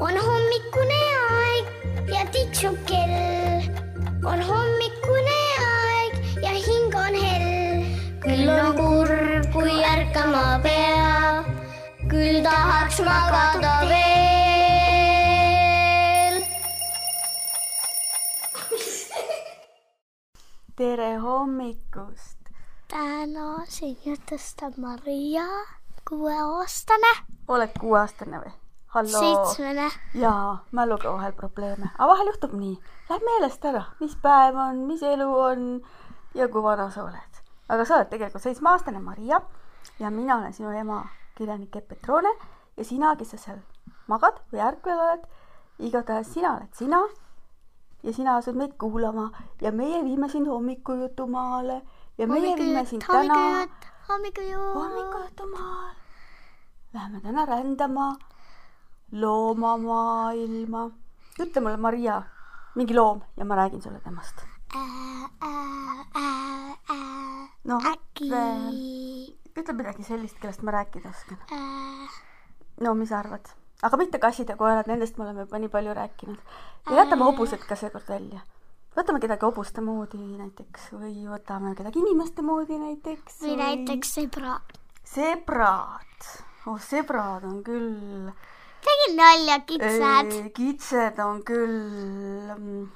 on hommikune aeg ja tiksub kell. on hommikune aeg ja hing on hell. küll on kurb, kui ärkama pea, küll tahaks magada veel. tere hommikust. täna sünnitustab Maria, kuueaastane, oled kuueaastane või? halloo. seitsmene, jaa, mäluga vahel probleeme, aga vahel juhtub nii, läheb meelest ära, mis päev on, mis elu on ja kui vana sa oled. aga sa oled tegelikult seitsmeaastane Maria. Ja mina olen sinu ema, kirjanik Epp Petrone. Ja sina, kes sa seal magad või ärkvel oled, igatahes sina oled sina. Ja sina asud meid kuulama. Ja meie viime sind hommikujutumaale. Ja meie viime sind täna hommikujutt, hommikujutt. hommikujutumaal. Läheme täna rändama loomamaailma. ütle mulle, Maria, mingi loom ja ma räägin sulle temast. noh, äkki ütle midagi sellist, kellest ma rääkida oskan. äh, no mis sa arvad? aga mitte kassid ja koerad, nendest me oleme juba nii palju rääkinud. ja jätame hobused ka seekord välja. võtame kedagi hobuste moodi näiteks või võtame kedagi inimeste moodi näiteks. või näiteks sõbra. sebrad. oh, sebrad on küll tegin nalja, kitsed. Kitsed on küll mm,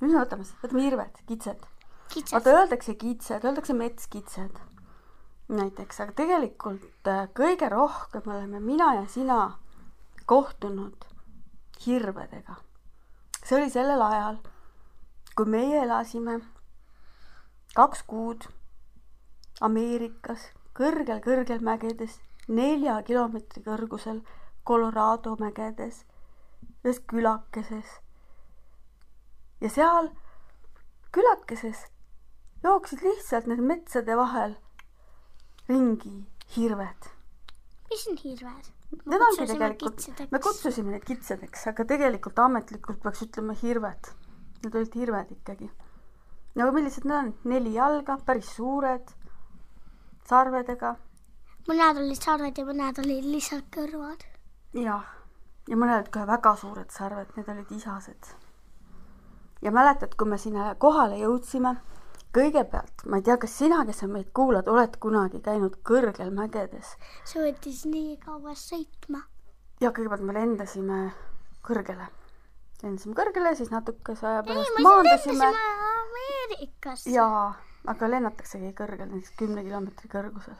mis me võtame siis, võtame hirved, kitsed. kitsed. vaata, öeldakse kitsed, öeldakse metskitsed näiteks, aga tegelikult äh, kõige rohkem oleme mina ja sina kohtunud hirvedega. see oli sellel ajal, kui meie elasime kaks kuud Ameerikas kõrgel-kõrgel mägedes, nelja kilomeetri kõrgusel Colorado mägedes, ühes külakeses. ja seal külakeses jooksid lihtsalt need metsade vahel ringi hirved. mis on hirved? Need ongi tegelikult, me kutsusime neid kitsedeks, aga tegelikult ametlikult peaks ütlema hirved. Need olid hirved ikkagi. no aga millised need on? neli jalga, päris suured, sarvedega mõned olid sarved ja mõned olid lihtsalt kõrvad. jah, ja mõned olid ka väga suured sarved, need olid isased. ja mäletad, kui me sinna kohale jõudsime, kõigepealt, ma ei tea, kas sina, kes sa meid kuulad, oled kunagi käinud kõrgel mägedes see võttis nii kaua sõitma. ja kõigepealt me lendasime kõrgele. lendasime kõrgele, siis natukese aja ei, pärast me maandusime lendasime Ameerikasse. jaa, aga lennataksegi kõrgel, näiteks kümne kilomeetri kõrgusel.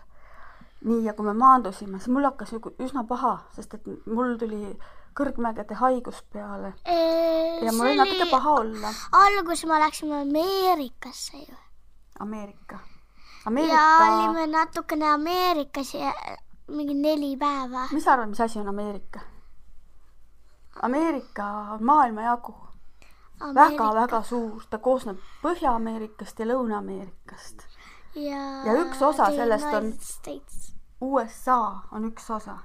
nii, ja kui me maandusime, siis mul hakkas üsna paha, sest et mul tuli kõrgmägede haigus peale ja mul oli natuke paha olla. alguses me läksime Ameerikasse ju. Ameerika. ja Ameerika, olime natukene Ameerikas ja mingi neli päeva. mis sa arvad, mis asi on Ameerika? Ameerika on maailmajagu väga-väga suur, ta koosneb Põhja-Ameerikast ja Lõuna-Ameerikast. Ja, Ja üks osa sellest on-. USA on üks osa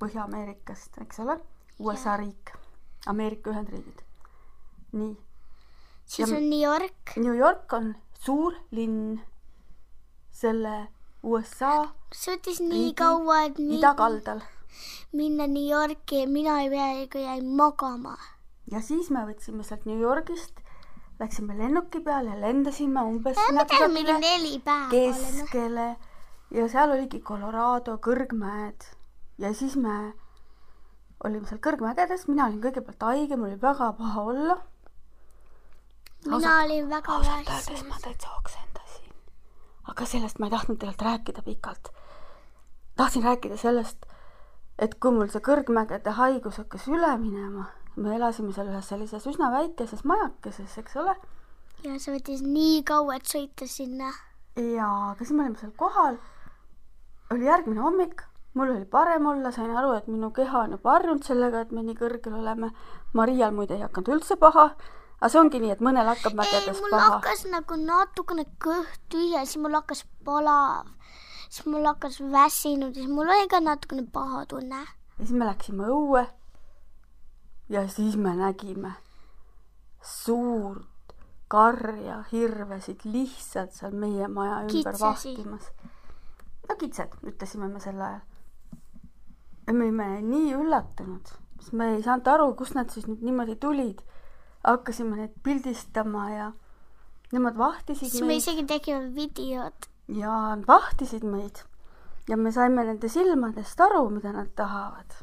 Põhja-Ameerikast, eks ole, USA riik, Ameerika Ühendriigid. nii, siis Ja- on New York, New York on suur linn selle USA see võttis nii kaua, et nii, idakaldal minna New Yorki ja mina ei peaaegu jäin magama. ja siis me võtsime sealt New Yorgist, läksime lennuki peale lendasime umbes olen. keskele ja seal oligi Colorado kõrgmäed ja siis me olime seal kõrgmägedes, mina olin kõigepealt haige, mul oli väga paha olla. mina olin väga ausalt öeldes ma täitsa oksendasin. aga sellest ma ei tahtnud tegelikult rääkida pikalt. tahtsin rääkida sellest, et kui mul see kõrgmägede haigus hakkas üle minema, me elasime seal ühes sellises üsna väikeses majakeses, eks ole ja see võttis nii kaua, et sõita sinna. ja aga siis me olime seal kohal. oli järgmine hommik, mul oli parem olla, sain aru, et minu keha on juba harjunud sellega, et me nii kõrgel oleme. Marial muide ei hakanud üldse paha, aga see ongi nii, et mõnel hakkab mägedes mul paha. hakkas nagu natukene kõht tühja, siis mul hakkas palav, siis mul hakkas väsinud ja siis mul oli ka natukene paha tunne. ja siis me läksime õue. Ja siis me nägime suurt karja hirvesid lihtsalt seal meie maja ümber Kitsesi. vahtimas. no kitsed, ütlesime me sel ajal. ja me olime nii üllatunud, siis me ei saanud aru, kust nad siis nüüd niimoodi tulid. hakkasime neid pildistama ja nemad vahtisid siis me meid isegi tegime videot. ja nad vahtisid meid ja me saime nende silmadest aru, mida nad tahavad.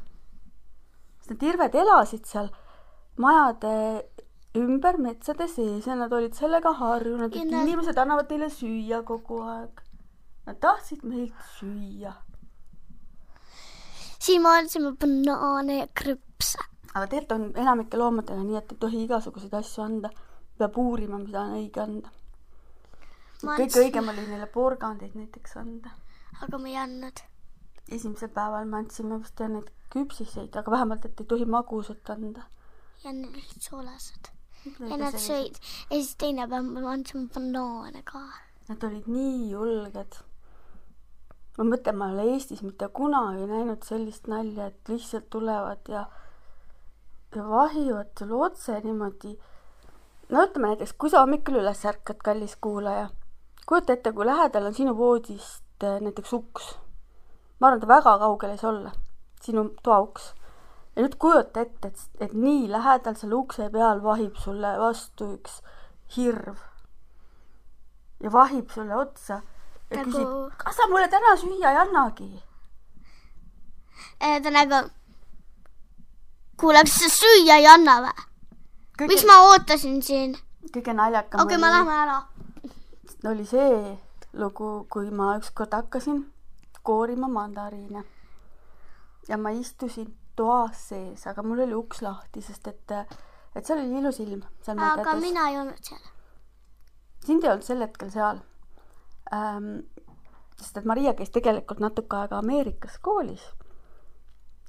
Sest need hirved elasid seal majade ümber metsade sees ja nad olid sellega harjunud, et nad- inimesed annavad neile süüa kogu aeg. Nad tahtsid meilt süüa. siin me andsime banaane ja krõpse. aga tegelikult on enamike loomadega nii, et ei tohi igasuguseid asju anda. peab uurima, mida on õige anda. Kõige andsin- õigem oli neile porgandeid näiteks anda. aga me ei andnud. esimesel päeval me andsime vist neid küpsiseid, aga vähemalt, et ei tohi magusat anda. ja need olid soolased. ja nad sõid ja siis teine päev me andsime banaane ka. Nad olid nii julged. ma mõtlen, ma ei ole Eestis mitte kunagi näinud sellist nalja, et lihtsalt tulevad ja, ja vahivad sulle otse niimoodi. no ütleme näiteks, kui sa hommikul üles ärkad, kallis kuulaja, kujuta ette, kui lähedal on sinu voodist eh, näiteks uks. ma arvan, et väga kaugel ei saa olla, sinu toauks. ja nüüd kujuta ette, et, et nii lähedal selle ukse peal vahib sulle vastu üks hirv ja vahib sulle otsa ja Nagu- küsib, kas sa mulle täna süüa ei annagi? ta nagu, kuule, kas sa süüa ei anna või? kõige miks, ma ootasin siin? kõige naljakam okei okay,, me lähme ära. oli see lugu, kui ma ükskord hakkasin koorima mandariine ja ma istusin toas sees, aga mul oli uks lahti, sest et, et seal oli ilus ilm aga mägedes. mina ei olnud seal. sind ei olnud sel hetkel seal ähm,. sest et Maria käis tegelikult natuke aega Ameerikas koolis.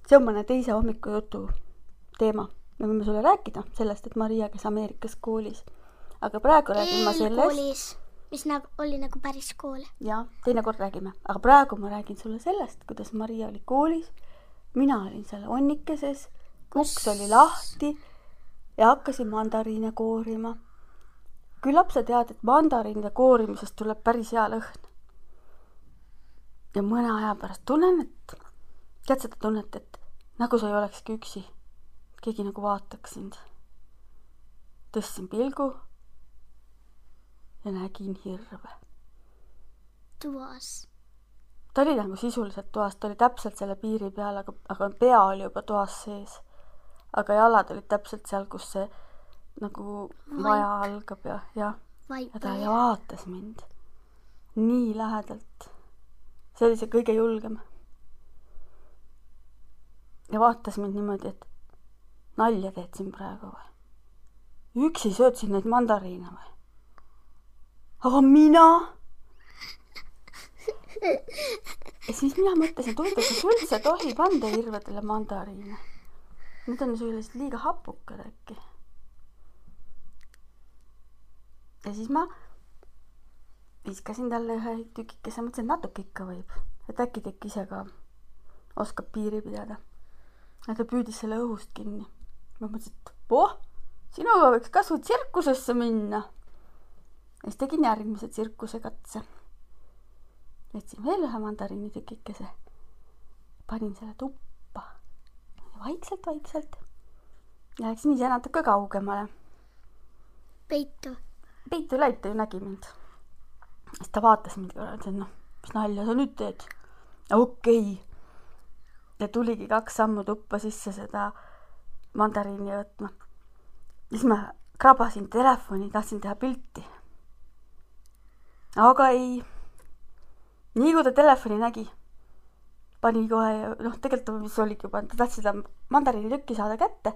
see on mõne teise hommikujutu teema, me võime sulle rääkida sellest, et Maria käis Ameerikas koolis. aga praegu räägin ma sellest, mis nagu oli nagu päris kool. jah, teinekord räägime, aga praegu ma räägin sulle sellest, kuidas Maria oli koolis. Mina olin seal onnikeses, uks oli lahti ja hakkasin mandariine koorima. küllap sa tead, et mandariinide koorimisest tuleb päris hea lõhn. ja mõne aja pärast tunnen, et tead seda tunnet, et nagu sa ei olekski üksi. keegi nagu vaataks sind. tõstsin pilgu ja nägin hirve toas. Ta oli nagu sisuliselt toas, ta oli täpselt selle piiri peal, aga, aga pea oli juba toas sees. aga jalad olid täpselt seal, kus see nagu maja algab ja, jah. ja ta vaatas mind nii lähedalt. see oli see kõige julgem. ja vaatas mind niimoodi, et nalja teed siin praegu või? üksi sööd siin neid mandariine või? aga mina ja siis mina mõtlesin, et huvitav, kas üldse tohib anda hirvedele mandariine? Need on sellised liiga hapukad äkki. ja siis ma viskasin talle ühe tükikese, mõtlesin, et natuke ikka võib, et äkki ta ikka ise ka oskab piiri pidada. ja ta püüdis selle õhust kinni. ma mõtlesin, et voh, sinuga võiks kasvõi tsirkusesse minna. ja siis tegin järgmise tsirkusekatse võtsin veel ühe mandariinitükikese, panin selle tuppa vaikselt-vaikselt ja läksin ise natuke kaugemale. peitu. Peitu Läit ju nägi mind. siis ta vaatas mind korra, ütles, et noh, mis nalja sa nüüd teed. okei okay.. ja tuligi kaks sammu tuppa sisse seda mandariini võtma. siis ma krabasin telefoni, tahtsin teha pilti. aga ei. Nii kui ta telefoni nägi, pani kohe, noh, tegelikult mis oligi juba, ta tahtis seda mandariinitükki saada kätte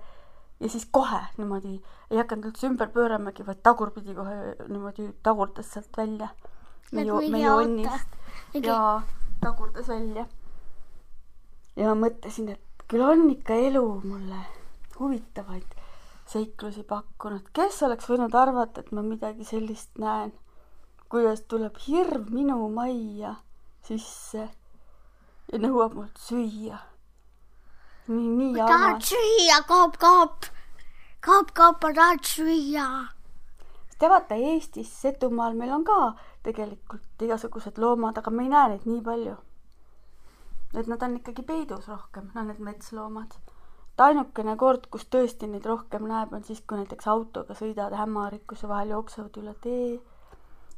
ja siis kohe niimoodi ei hakanud üldse ümber pööramagi, vaid tagurpidi kohe niimoodi tagurdas sealt välja. meie Nagu, meie onnist Mingi- ja tagurdas välja. ja mõtlesin, et küll on ikka elu mulle huvitavaid seiklusi pakkunud, kes oleks võinud arvata, et ma midagi sellist näen. kuidas tuleb hirv minu majja sisse ja nõuab mult süüa. nii, nii ma tahan süüa, kaap, kaap. kaap, kaap, ma tahan süüa. te vaata Eestis, Setumaal meil on ka tegelikult igasugused loomad, aga me ei näe neid nii palju. et nad on ikkagi peidus rohkem, no need metsloomad. et ainukene kord, kus tõesti neid rohkem näeb, on siis, kui näiteks autoga sõidad hämarikkuse vahel, jooksevad üle tee.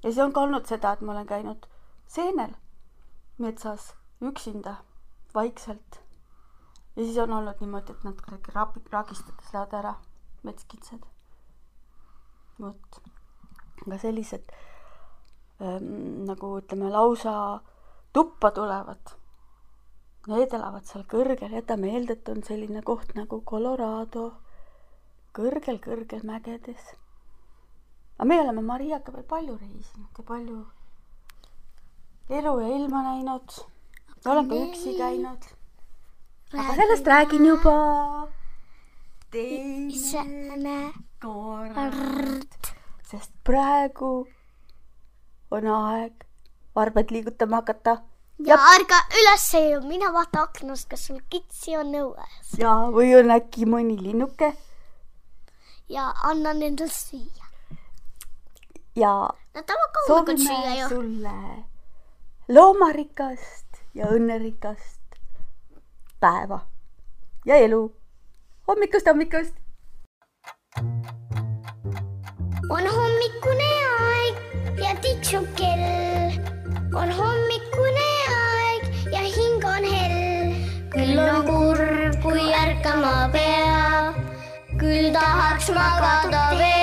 ja siis on ka olnud seda, et ma olen käinud seenel metsas üksinda, vaikselt. ja siis on olnud niimoodi, et nad kuidagi rapi-, ragistades lähevad ära, metskitsed. vot. aga sellised ähm, nagu ütleme, lausa tuppa tulevad Need elavad seal kõrgel, jäta meelde, et on selline koht nagu Colorado kõrgel-kõrgel mägedes. aga me oleme Mariaga veel palju reisinud ja palju elu ja ilma näinud. olen ka üksi käinud. aga sellest räägin juba teine kord, sest praegu on aeg varbad liigutama hakata ja ärga üles ju, mine vaata aknast, kas sul kitsi on õues. ja, või on äkki mõni linnuke. ja anna nendel süüa. ja Nad tahavad ka hommikul süüa ju. sulle loomarikast ja õnnerikast päeva ja elu. hommikust, hommikust. on hommikune aeg ja tiksub kell. on hommikune küll on kurb, kui ärkama pea, küll tahaks magada veel.